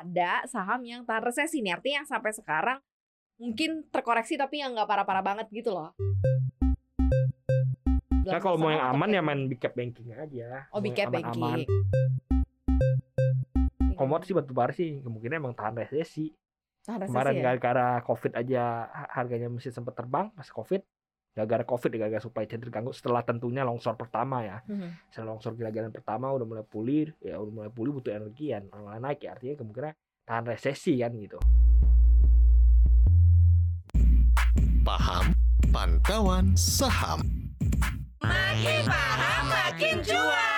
ada saham yang tahan resesi nih artinya yang sampai sekarang mungkin terkoreksi tapi yang nggak parah-parah banget gitu loh. Nah, kalau mau yang aman ya kayak- main big cap banking aja. Oh, big yang cap aman-aman. banking. Komoditi batu bara sih kemungkinan emang tahan resesi. Tahan resesi Kemarin ya? gara-gara covid aja ha- harganya mesti sempat terbang pas covid. Gara-gara covid, gara-gara supply chain terganggu setelah tentunya longsor pertama ya. Mhm. Setelah longsor gila-gilaan pertama udah mulai pulih, ya udah mulai pulih butuh energian, malah naik ya artinya kemungkinan tahan resesi kan gitu. Paham Pantauan Saham. Makin paham makin cuan.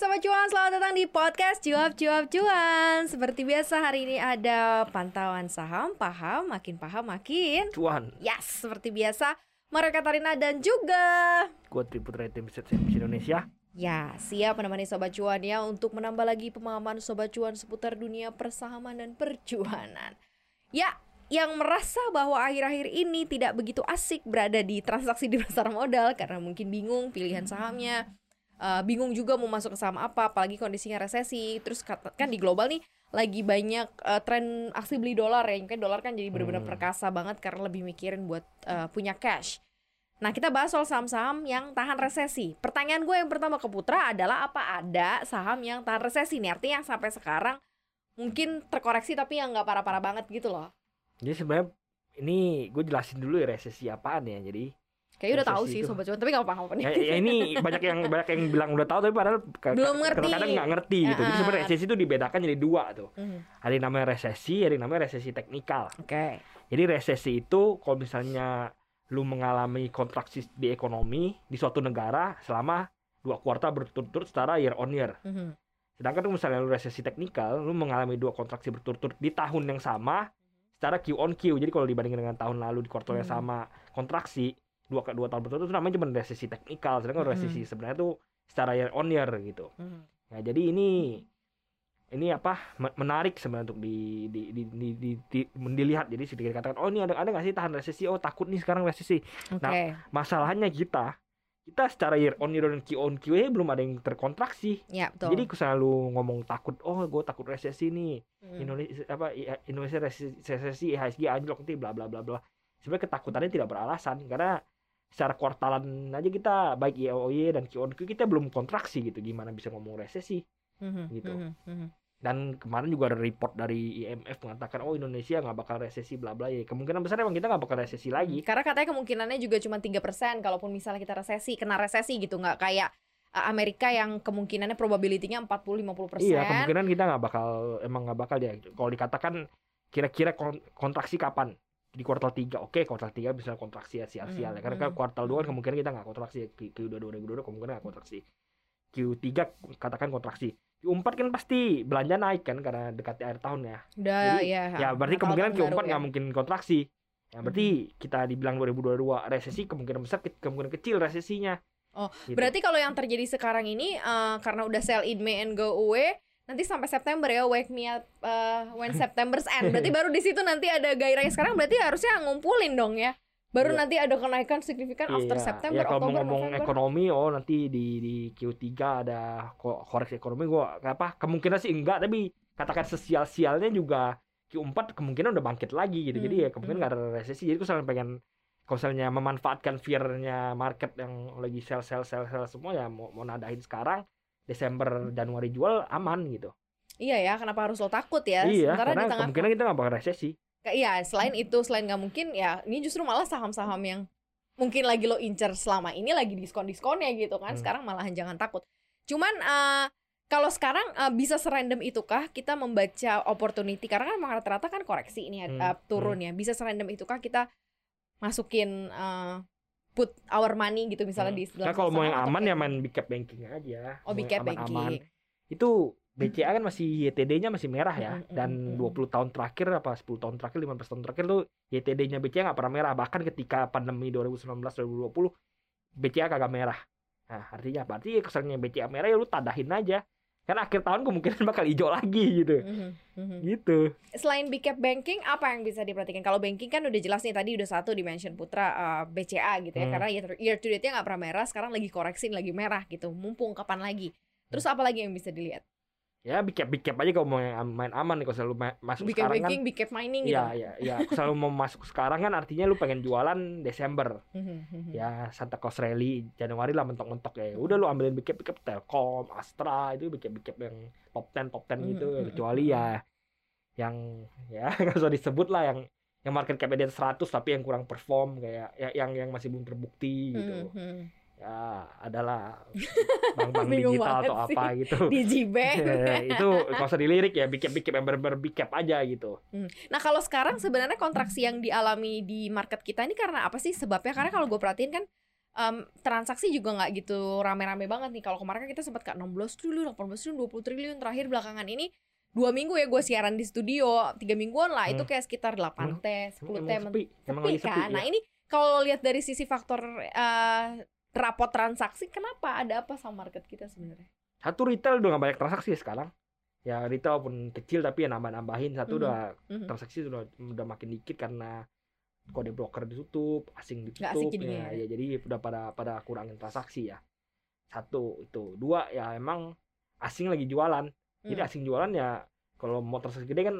Sobat Cuan, selamat datang di podcast Cuap Cuap Cuan Seperti biasa hari ini ada pantauan saham, paham, makin paham makin Cuan, Yes, seperti biasa Maria Katarina dan juga gue Rating Research Service Indonesia. Ya, siap menemani Sobat Cuan ya untuk menambah lagi pemahaman Sobat Cuan seputar dunia persahaman dan percuanan. Ya, yang merasa bahwa akhir-akhir ini tidak begitu asik berada di transaksi di pasar modal karena mungkin bingung pilihan sahamnya, eh, bingung juga mau masuk ke saham apa, apalagi kondisinya resesi. Terus kata- kan di global nih lagi banyak eh, tren aksi beli dolar ya, mungkin dolar kan jadi benar-benar Hmm. perkasa banget karena lebih mikirin buat eh, punya cash. Nah, kita bahas soal saham-saham yang tahan resesi. Pertanyaan gue yang pertama ke Putra adalah apa ada saham yang tahan resesi nih? Artinya yang sampai sekarang mungkin terkoreksi tapi yang nggak parah-parah banget gitu loh. Jadi sebenarnya ini gue jelasin dulu ya resesi apaan ya. Jadi Kayaknya udah tahu sih sobat cuan, tapi nggak apa-apa nih. ya, ya ini banyak yang banyak yang bilang udah tahu tapi padahal Belum ngerti. kadang-kadang nggak ngerti gitu. Jadi Ah. sebenarnya resesi itu dibedakan jadi dua tuh. Mhm. Ada yang namanya resesi, ada yang namanya resesi teknikal. Oke. Jadi resesi itu kalau misalnya lu mengalami kontraksi di ekonomi di suatu negara selama dua kuartal berturut-turut secara year on year. Mhm. Sedangkan kalau misalnya lu resesi teknikal, lu mengalami dua kontraksi berturut-turut di tahun yang sama secara Q on Q. Jadi kalau dibandingkan dengan tahun lalu di kuartal yang Hmm. sama kontraksi dua dua tahun berturut itu namanya cuma resesi teknikal. Sedangkan Hmm. resesi sebenarnya tuh secara year on year gitu. Mhm. Nah, jadi ini ini apa me- menarik sebenarnya untuk di di di, di, di, di- dilihat. Jadi sedikit katakan, oh ini ada ada nggak sih tahan resesi? Oh takut nih sekarang resesi. Oke. Nah, Masalahnya kita kita secara year on year dan Q on Q nya belum ada yang terkontraksi. Ya, betul. Jadi selalu ngomong takut, oh gue takut resesi nih. Mhm. Indonesia apa Indonesia resesi, resesi IHSG anjlok nanti bla bla bla bla. Sebenarnya ketakutannya tidak beralasan karena secara kuartalan aja kita baik YOY dan Q on Q kita belum kontraksi gitu. Gimana bisa ngomong resesi? Mhm. gitu. Mhm. Mhm. Dan kemarin juga ada report dari IMF mengatakan oh Indonesia nggak bakal resesi bla bla ya. Kemungkinan besar emang kita nggak bakal resesi lagi. Karena katanya kemungkinannya juga cuma 3% kalaupun misalnya kita resesi, kena resesi gitu nggak kayak uh, Amerika yang kemungkinannya probability-nya 40-50%. Iya kemungkinan kita nggak bakal emang nggak bakal ya. Kalau dikatakan kira-kira kon- kontraksi kapan? Di kuartal 3 Oke kuartal 3 bisa kontraksi ya sial-sial ya. Hmm, Karena kan hmm. kuartal 2 kan kemungkinan kita nggak kontraksi ya. Q- Q2 2022 kemungkinan nggak kontraksi. Q3 katakan kontraksi. Q4 kan pasti belanja naik kan karena dekatnya akhir tahun ya. Udah Jadi, ya. Ya berarti kemungkinan tahun baru Q4 ya. nggak mungkin kontraksi. Ya berarti kita dibilang 2022 resesi kemungkinan besar ke- kemungkinan kecil resesinya. Oh, Gitu. Berarti kalau yang terjadi sekarang ini eh, karena udah sell in May and go away, nanti sampai September ya wake me up eh, when September's end. Berarti baru di situ nanti ada gairahnya sekarang berarti harusnya ngumpulin dong ya. Baru Iya. nanti ada kenaikan signifikan after Iya, September, ya kalau Oktober, ngomong November. ekonomi oh nanti di di Q3 ada ko- koreksi ekonomi gua apa kemungkinan sih enggak tapi katakan sesial-sialnya juga Q4 kemungkinan udah bangkit lagi gitu. Jadi Hmm, ya kemungkinan nggak ada resesi. Jadi selalu pengen kalau misalnya memanfaatkan fear-nya market yang lagi sell sell sell sell semua ya mau, mau nadain sekarang Desember Januari jual aman gitu. Iya ya, kenapa harus lo takut ya? iya, Sementara di karena tengah kemungkinan kita nggak bakal resesi. Iya, selain itu, selain nggak mungkin ya, ini justru malah saham-saham yang mungkin lagi lo incer selama ini lagi diskon-diskonnya gitu kan. Hmm. Sekarang malahan jangan takut. Cuman eh, kalau sekarang eh, bisa serandom itukah kita membaca opportunity karena kan rata-rata kan koreksi ini Hmm, eh, turun ya. Bisa serandom itukah kita masukin eh, put our money gitu misalnya Hmm. di Nah, kalau mau yang aman ya main big cap banking aja. Oh, Mau big cap banking. itu BCA kan masih YTD-nya masih merah ya dan mm, mm. 20 tahun terakhir apa 10 tahun terakhir 15 tahun terakhir tuh YTD-nya BCA nggak pernah merah bahkan ketika pandemi 2019 2020 BCA kagak merah nah artinya apa artinya kesannya BCA merah ya lu tadahin aja karena akhir tahun kemungkinan bakal hijau lagi gitu Mhm, mhm. gitu Selain big cap banking, apa yang bisa diperhatikan? Kalau banking kan udah jelas nih tadi udah satu dimension Putra uh, BCA gitu ya, Hmm. karena year, year to date-nya nggak pernah merah, sekarang lagi koreksi lagi merah gitu. Mumpung kapan lagi? Terus apa lagi yang bisa dilihat? Ya cap aja kalau mau main aman nih kalau selalu ma- masuk sekarang kan. banking, cap mining gitu. Iya iya iya selalu mau masuk sekarang kan artinya lu pengen jualan Desember. Mhm, mhm. Ya Santa Claus Rally Januari lah mentok-mentok ya. Udah lu ambilin cap Telkom, Astra itu cap yang top 10 top 10 gitu Mhm, kecuali ya yang ya nggak usah disebut lah yang yang market cap di atas 100 tapi yang kurang perform kayak ya, yang yang masih belum terbukti gitu. Ya adalah bank-bank digital atau sih. apa gitu. Digibank. Ya, itu nggak usah dilirik ya big cap yang cap aja gitu. Nah kalau sekarang sebenarnya kontraksi yang dialami di market kita ini karena apa sih sebabnya? Karena kalau gue perhatiin kan em, transaksi juga nggak gitu rame-rame banget nih. Kalau kemarin kan kita sempat ke 16 triliun, 18 triliun, 20 triliun. Terakhir belakangan ini dua minggu ya gue siaran di studio tiga mingguan lah itu Hmm. kayak sekitar 8 Emang- t 10 Emang t sepi, emang sepi lagi sepi. kan. Nah ya. ini kalau lihat dari sisi faktor eh, rapot transaksi, kenapa ada apa sama market kita sebenarnya? Satu retail udah nggak banyak transaksi sekarang. Ya retail pun kecil tapi ya nambah-nambahin. Satu Mhm. udah Mhm. transaksi udah udah makin dikit karena kode broker ditutup, asing ditutup ya, ya. ya jadi udah pada pada kurangin transaksi ya. Satu itu, dua ya emang asing lagi jualan. Jadi Hmm. asing jualan ya kalau mau transaksi gede kan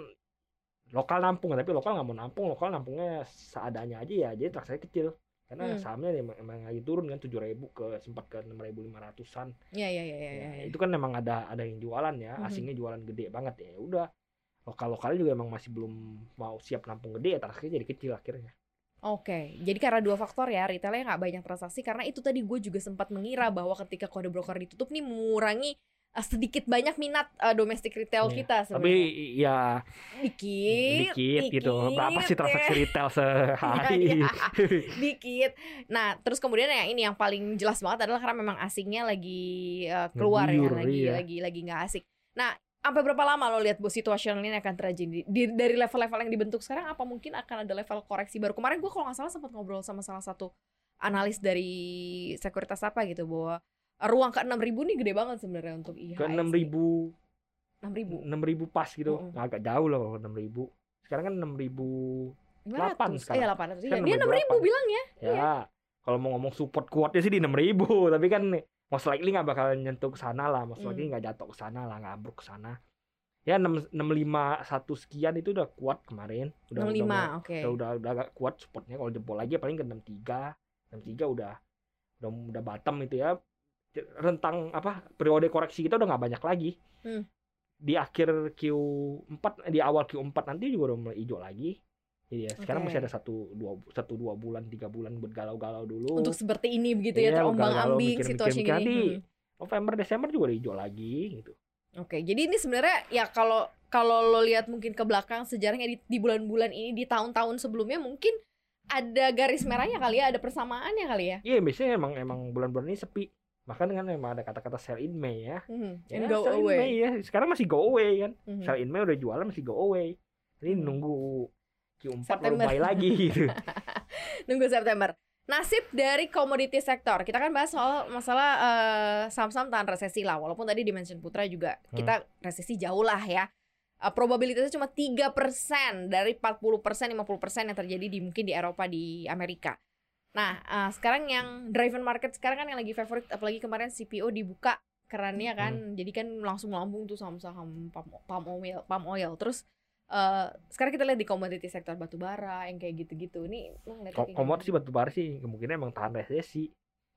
lokal nampung tapi lokal nggak mau nampung lokal nampungnya seadanya aja ya jadi transaksi kecil karena Hmm. sahamnya emang, emang lagi turun kan tujuh ribu ke sempat ke enam ribu lima ratusan Iya iya iya iya. Ya, iya. itu kan memang ada ada yang jualan ya Mhm. asingnya jualan gede banget ya udah lokal lokalnya juga emang masih belum mau siap nampung gede ya transaksinya jadi kecil akhirnya Oke, jadi karena dua faktor ya, retailnya nggak banyak transaksi karena itu tadi gue juga sempat mengira bahwa ketika kode broker ditutup nih mengurangi sedikit banyak minat eh, domestic retail Iya, kita tapi sebenarnya. ya dikit, dikit, gitu berapa sih transaksi ya. retail sehari Iya, dikit. Nah, terus kemudian yang ini yang paling jelas banget adalah karena memang asingnya lagi eh, keluar ya, lagi iya. lagi lagi nggak asik. Nah, sampai berapa lama lo lihat bos situasional ini akan terjadi Di- dari level-level yang dibentuk sekarang apa mungkin akan ada level koreksi baru kemarin gue kalau nggak salah sempat ngobrol sama salah satu analis dari sekuritas apa gitu bahwa ruang ke 6000 nih gede banget sebenarnya untuk IHSG ke enam ribu. 6000 enam ribu pas gitu. Mm-mm. agak jauh lah kalau enam ribu. Sekarang kan enam ribu 500 Delapan sekarang. iya 800 iya. Kan dia 6000 68. bilang ya. Ya kalau mau ngomong support kuatnya sih di enam ribu tapi kan most likely nggak bakal nyentuh ke sana lah. Most likely Hmm. nggak jatuh ke sana lah nggak ambruk ke sana. Ya enam enam lima satu sekian itu udah kuat kemarin. Udah 65 udah, oke. udah, udah, udah agak kuat supportnya. Kalau jempol lagi paling ke enam tiga. enam tiga udah udah udah bottom itu ya rentang apa periode koreksi kita udah nggak banyak lagi Hmm. di akhir Q4 di awal Q4 nanti juga udah mulai hijau lagi jadi ya sekarang Oke. masih ada satu dua satu dua bulan tiga bulan buat galau-galau dulu untuk seperti ini begitu ya Iya, terombang ambing situasi gini. Hmm. November Desember juga udah hijau lagi gitu Oke, jadi ini sebenarnya ya kalau kalau lo lihat mungkin ke belakang sejarahnya di, di bulan-bulan ini di tahun-tahun sebelumnya mungkin ada garis merahnya kali ya, ada persamaannya kali ya. iya biasanya emang emang bulan-bulan ini sepi bahkan kan memang ada kata-kata sell in May ya Mhm, Ya, And go sell in away. May ya sekarang masih go away kan Mhm. sell in May udah jualan masih go away ini Hmm. nunggu Q4 baru September. buy lagi gitu Nunggu September. Nasib dari komoditi sektor. Kita kan bahas soal masalah eh, saham-saham tahan resesi lah. Walaupun tadi di mention Putra juga Hmm. kita resesi jauh lah ya. Eh, probabilitasnya cuma 3% dari 40% 50% yang terjadi di mungkin di Eropa di Amerika. Nah, eh, sekarang yang driven market sekarang kan yang lagi favorit apalagi kemarin CPO dibuka kerannya kan. Jadi kan langsung melambung tuh saham-saham palm, palm oil, palm oil. Terus eh, sekarang kita lihat di komoditi sektor batu bara yang kayak gitu-gitu. Ini lu ngeliatnya Ko- kayak komoditi batu bara sih kemungkinan emang tahan resesi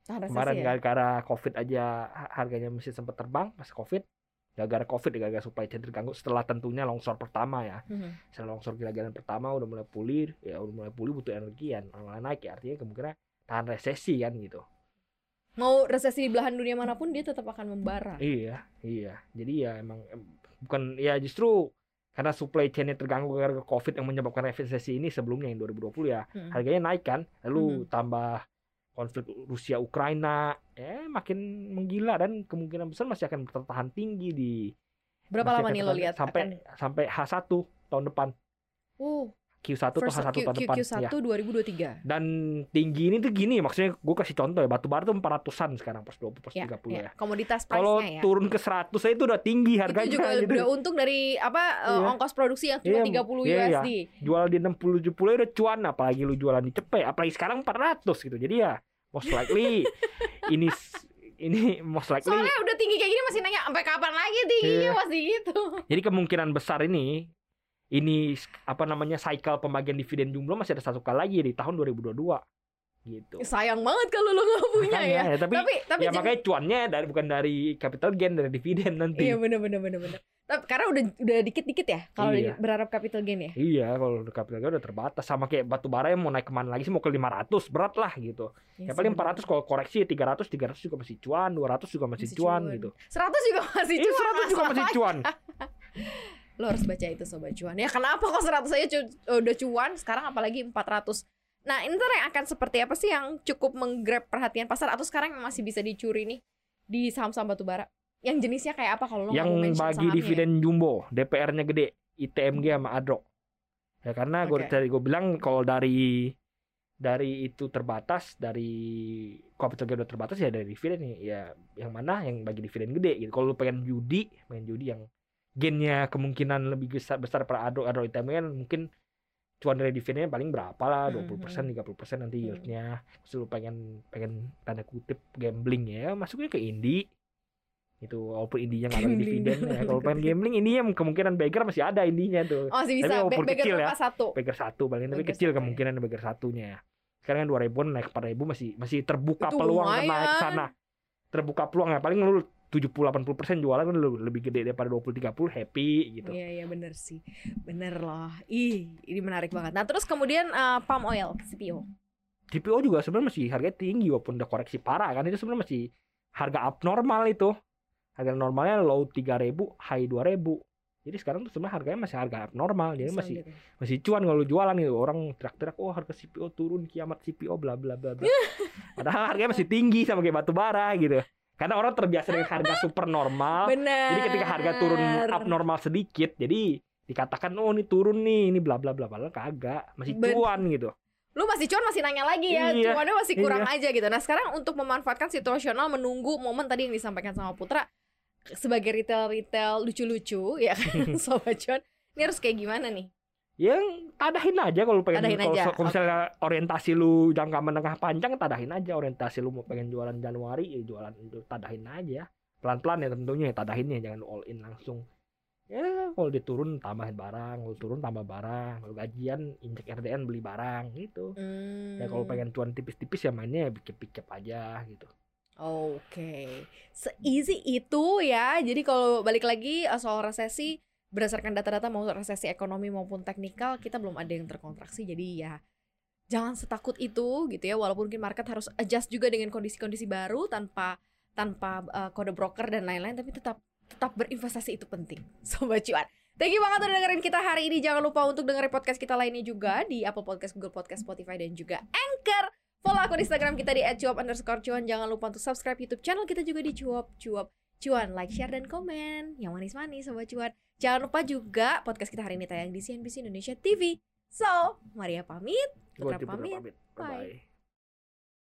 Tahan resesi kemarin ya? gara-gara covid aja ha- harganya masih sempat terbang pas covid gara-gara covid gara-gara supply chain terganggu setelah tentunya longsor pertama ya Mhm. setelah longsor gila-gilaan pertama udah mulai pulih ya udah mulai pulih butuh energi kan mulai naik ya artinya kemungkinan tahan resesi kan gitu Mau resesi di belahan dunia mana pun dia tetap akan membara. iya iya jadi ya emang em, bukan ya justru karena supply chainnya terganggu gara-gara covid yang menyebabkan resesi ini sebelumnya yang 2020 ya Mhm. harganya naik kan lalu tambah konflik Rusia Ukraina ya makin menggila dan kemungkinan besar masih akan bertahan tinggi di Berapa lama nih lo lihat sampai akan sampai H1 tahun depan uh, Q1 atau first H1 Q, tahun depan Q1 ya. 2023. dan tinggi ini tuh gini maksudnya gue kasih contoh ya batu bara tuh 400-an sekarang pas 20 pas Ya, 30 ya. ya Komoditas kalau price-nya ya. turun ke 100 aja itu udah tinggi harganya itu juga gitu. udah untung dari apa eh, Iya. ongkos produksi yang cuma Iya, 30 iya, iya. USD. jual di 60 70 udah cuan apalagi lu jualan di cepet apalagi sekarang 400 gitu jadi ya most likely ini ini most likely Soalnya udah tinggi kayak gini masih nanya sampai kapan lagi tingginya Iya. masih gitu. jadi kemungkinan besar ini ini apa namanya cycle pembagian dividen jumlah masih ada satu kali lagi di tahun 2022 gitu. Sayang banget kalau lo nggak punya Makanya, ya. ya, tapi, Tapi tapi ya jadi- makanya cuannya dari bukan dari capital gain dari dividen nanti. Iya bener bener bener bener. Tapi karena udah udah dikit-dikit ya kalau Iya. berharap capital gain ya. Iya, kalau capital gain udah terbatas sama kayak batu bara yang mau naik ke mana lagi sih mau ke 500 berat lah gitu. Iya Ya paling sih, 400 kalau koreksi 300 300 juga masih cuan, 200 juga masih, Masih cuan, cuan. gitu. 100 juga masih Iya, cuan. 100 juga masih cuan. Lo harus baca itu sobat cuan. Ya kenapa kok 100 aja cu- udah cuan, sekarang apalagi 400. Nah, ini yang akan seperti apa sih yang cukup menggrab perhatian pasar atau sekarang yang masih bisa dicuri nih di saham-saham batubara? Yang jenisnya kayak apa kalau lo yang bagi sahamnya? dividen jumbo, DPR-nya gede, ITMG sama Adro. Ya karena gue Oke. tadi gue bilang kalau dari dari itu terbatas dari capital gain udah terbatas ya dari dividen nih ya yang mana yang bagi dividen gede gitu kalau lu pengen judi pengen judi yang gainnya kemungkinan lebih besar besar per Adro Adro ITMG kan mungkin cuan dari dividennya paling berapa lah Hmm, 20 persen 30 persen nanti Hmm. yieldnya terus lu pengen pengen tanda kutip gambling ya masuknya ke Indi itu walaupun indinya nggak ada dividen ya kalau pengen gambling indinya kemungkinan beggar masih ada indinya tuh Oh, masih bisa. Tapi walaupun Be- kecil ya. satu? beggar satu paling tapi kecil satu ya. kemungkinan beggar satunya sekarang kan dua ribuan naik empat ribu masih masih terbuka Itu peluang lumayan. naik sana terbuka peluang ya paling lu 70-80 persen jualan kan lu lebih gede daripada 20-30 happy gitu Iya iya bener sih, bener loh. Ih ini menarik banget. Nah terus kemudian eh, palm oil CPO. CPO juga sebenarnya masih harganya tinggi walaupun udah koreksi parah kan itu sebenarnya masih harga abnormal itu harga normalnya low 3000 high 2000 jadi sekarang tuh sebenarnya harganya masih harga abnormal jadi masih gitu. masih cuan kalau jualan gitu. Orang teriak-teriak oh harga CPO turun kiamat CPO bla bla bla bla. Padahal harganya masih tinggi sama kayak batu bara gitu. Karena orang terbiasa dengan harga super normal. Bener. jadi ketika harga turun abnormal sedikit jadi dikatakan oh ini turun nih ini bla bla bla padahal kagak. Masih Ben- cuan gitu. Lu masih cuan masih nanya lagi ya, Iya, cuannya masih kurang aja gitu. Nah sekarang untuk memanfaatkan situasional menunggu momen tadi yang disampaikan sama Putra sebagai retail-retail lucu-lucu ya kan sobat cuan. Ini harus kayak gimana nih? yang tadahin aja kalau pengen Tadahin kalau, aja, kalau misalnya orientasi lu jangka menengah panjang tadahin aja orientasi lu mau pengen jualan Januari ya jualan itu tadahin aja pelan-pelan ya tentunya ya tadahinnya jangan all in langsung ya kalau dia turun tambahin barang kalau turun tambah barang kalau gajian injek RDN beli barang gitu Hmm. ya kalau pengen cuan tipis-tipis ya mainnya ya pikir-pikir aja gitu Oke, se-easy itu ya. Jadi kalau balik lagi uh, soal resesi, berdasarkan data-data mau resesi ekonomi maupun teknikal, kita belum ada yang terkontraksi. Jadi ya jangan setakut itu gitu ya. Walaupun mungkin market harus adjust juga dengan kondisi-kondisi baru tanpa tanpa uh, kode broker dan lain-lain, tapi tetap tetap berinvestasi itu penting. Sobat cuan. Thank you banget udah dengerin kita hari ini. Jangan lupa untuk dengerin podcast kita lainnya juga di Apple Podcast, Google Podcast, Spotify, dan juga Anchor. Follow akun Instagram kita di @cuap underscore cuan. Jangan lupa untuk subscribe YouTube channel kita juga di cuap cuap cuan. Like, share, dan komen. Yang manis-manis sobat cuan. Jangan lupa juga podcast kita hari ini tayang di CNBC Indonesia TV. So, Maria pamit. Putra pamit. pamit bye, -bye.